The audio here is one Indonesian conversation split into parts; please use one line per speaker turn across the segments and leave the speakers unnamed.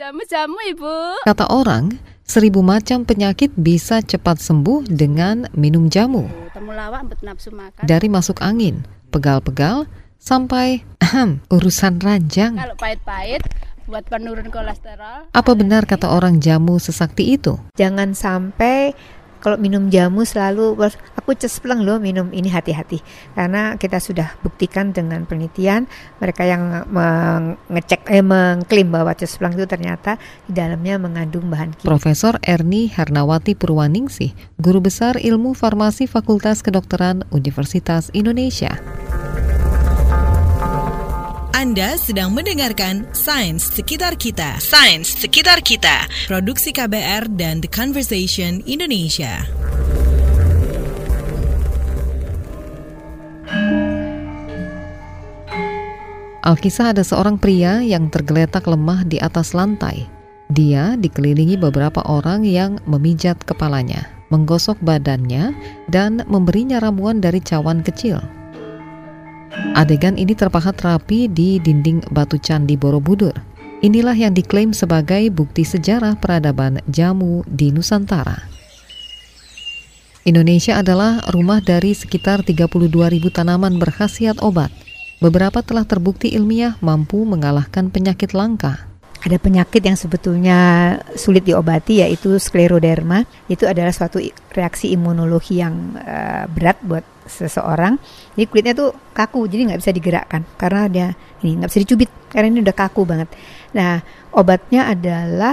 Jamu-jamu Ibu.
Kata orang, seribu macam penyakit bisa cepat sembuh dengan minum jamu.
Temulawak empet nafsu makan.
Dari masuk angin, pegal-pegal, sampai ahem, urusan ranjang.
Kalau pahit-pahit buat penurun kolesterol.
Apa benar kata orang jamu sesakti itu?
Jangan sampai kalau minum jamu selalu aku cespleng loh minum ini hati-hati karena kita sudah buktikan dengan penelitian mereka yang mengecek eh mengklaim bahwa cespleng itu ternyata di dalamnya mengandung bahan kimia.
Profesor Erni Hernawati Purwaningsih, guru besar Ilmu Farmasi Fakultas Kedokteran Universitas Indonesia.
Anda sedang mendengarkan Sains Sekitar Kita. Sains Sekitar Kita. Produksi KBR dan The Conversation Indonesia.
Alkisah ada seorang pria yang tergeletak lemah di atas lantai. Dia dikelilingi beberapa orang yang memijat kepalanya, menggosok badannya, dan memberinya ramuan dari cawan kecil. Adegan ini terpahat rapi di dinding batu candi Borobudur. Inilah yang diklaim sebagai bukti sejarah peradaban jamu di Nusantara. Indonesia adalah rumah dari sekitar 32 ribu tanaman berkhasiat obat. Beberapa telah terbukti ilmiah mampu mengalahkan penyakit langka.
Ada penyakit yang sebetulnya sulit diobati yaitu skleroderma. Itu adalah suatu reaksi imunologi yang uh, berat buat seseorang. Jadi kulitnya tuh kaku, jadi nggak bisa digerakkan karena dia ini nggak bisa dicubit karena ini udah kaku banget. Nah obatnya adalah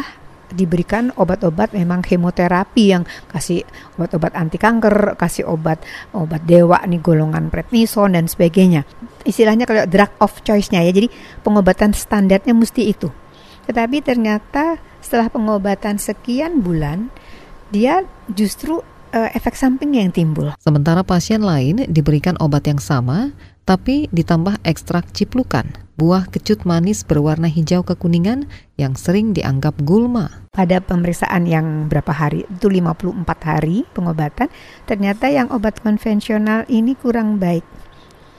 diberikan obat-obat memang kemoterapi yang kasih obat-obat anti kanker, kasih obat obat dewa nih golongan prednison dan sebagainya. Istilahnya kalau drug of choice-nya ya. Jadi pengobatan standarnya mesti itu. Tetapi ternyata setelah pengobatan sekian bulan dia justru uh, efek samping yang timbul.
Sementara pasien lain diberikan obat yang sama, tapi ditambah ekstrak ciplukan, buah kecut manis berwarna hijau kekuningan yang sering dianggap gulma.
Pada pemeriksaan yang berapa hari, itu 54 hari pengobatan, ternyata yang obat konvensional ini kurang baik.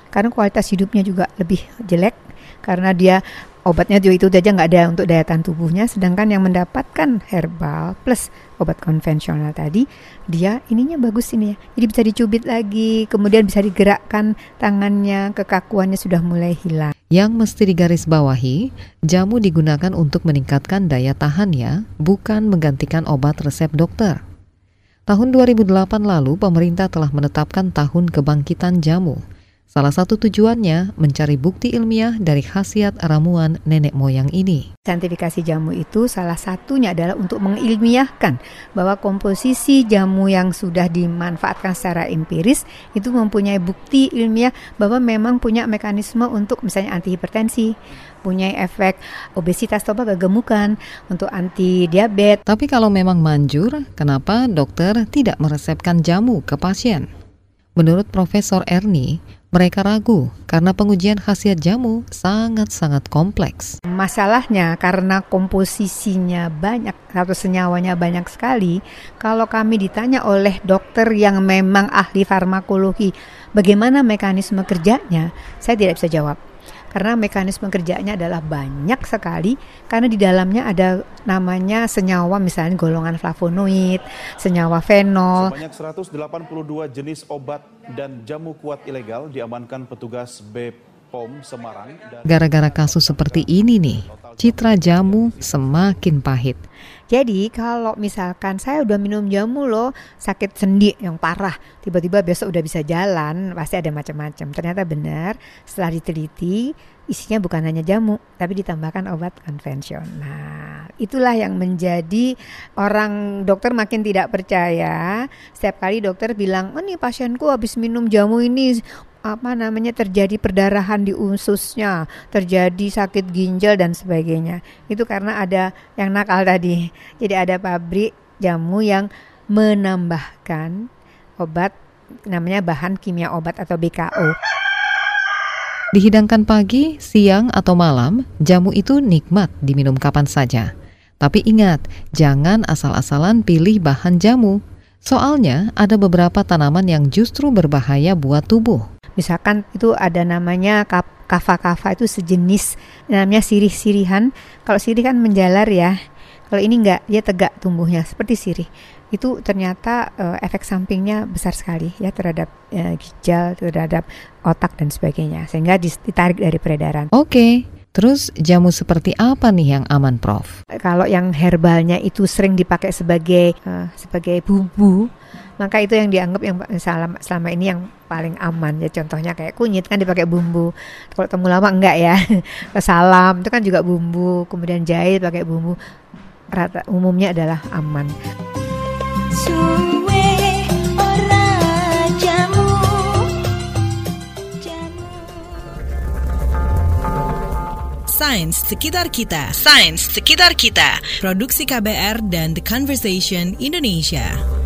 Karena kualitas hidupnya juga lebih jelek, karena dia obatnya itu aja nggak ada untuk daya tahan tubuhnya. Sedangkan yang mendapatkan herbal plus obat konvensional tadi dia ininya bagus ini ya. Jadi bisa dicubit lagi kemudian bisa digerakkan tangannya kekakuannya sudah mulai hilang.
Yang mesti digarisbawahi jamu digunakan untuk meningkatkan daya tahan ya bukan menggantikan obat resep dokter. Tahun 2008 lalu, pemerintah telah menetapkan Tahun Kebangkitan Jamu Salah satu tujuannya mencari bukti ilmiah dari khasiat ramuan nenek moyang ini.
Santifikasi jamu itu salah satunya adalah untuk mengilmiahkan bahwa komposisi jamu yang sudah dimanfaatkan secara empiris itu mempunyai bukti ilmiah bahwa memang punya mekanisme untuk misalnya anti hipertensi, punya efek obesitas atau kegemukan, untuk anti diabetes.
Tapi kalau memang manjur, kenapa dokter tidak meresepkan jamu ke pasien? Menurut Profesor Erni, mereka ragu karena pengujian khasiat jamu sangat-sangat kompleks.
Masalahnya karena komposisinya banyak atau senyawanya banyak sekali, kalau kami ditanya oleh dokter yang memang ahli farmakologi, bagaimana mekanisme kerjanya, saya tidak bisa jawab karena mekanisme kerjanya adalah banyak sekali karena di dalamnya ada namanya senyawa misalnya golongan flavonoid, senyawa fenol.
Sebanyak 182 jenis obat dan jamu kuat ilegal diamankan petugas BPOM Semarang.
Gara-gara kasus seperti ini nih, citra jamu semakin pahit.
Jadi kalau misalkan saya udah minum jamu loh sakit sendi yang parah, tiba-tiba besok udah bisa jalan, pasti ada macam-macam. Ternyata benar setelah diteliti isinya bukan hanya jamu, tapi ditambahkan obat konvensional. Itulah yang menjadi orang dokter makin tidak percaya. Setiap kali dokter bilang, "Oh nih pasienku habis minum jamu ini apa namanya terjadi perdarahan di ususnya, terjadi sakit ginjal dan sebagainya. Itu karena ada yang nakal tadi. Jadi ada pabrik jamu yang menambahkan obat namanya bahan kimia obat atau BKO.
Dihidangkan pagi, siang, atau malam, jamu itu nikmat diminum kapan saja. Tapi ingat, jangan asal-asalan pilih bahan jamu. Soalnya ada beberapa tanaman yang justru berbahaya buat tubuh.
Misalkan itu ada namanya kava-kava itu sejenis namanya sirih-sirihan. Kalau sirih kan menjalar ya. Kalau ini enggak, dia tegak tumbuhnya seperti sirih. Itu ternyata uh, efek sampingnya besar sekali ya terhadap uh, ginjal, terhadap otak dan sebagainya. Sehingga ditarik dari peredaran.
Oke. Terus jamu seperti apa nih yang aman, Prof?
Kalau yang herbalnya itu sering dipakai sebagai uh, sebagai bumbu, maka itu yang dianggap yang selama, selama ini yang paling aman ya contohnya kayak kunyit kan dipakai bumbu kalau temulawak enggak ya salam itu kan juga bumbu kemudian jahit pakai bumbu rata umumnya adalah aman. Suwe ora jamu,
jamu. Sains sekitar kita, sains sekitar kita. Produksi KBR dan The Conversation Indonesia.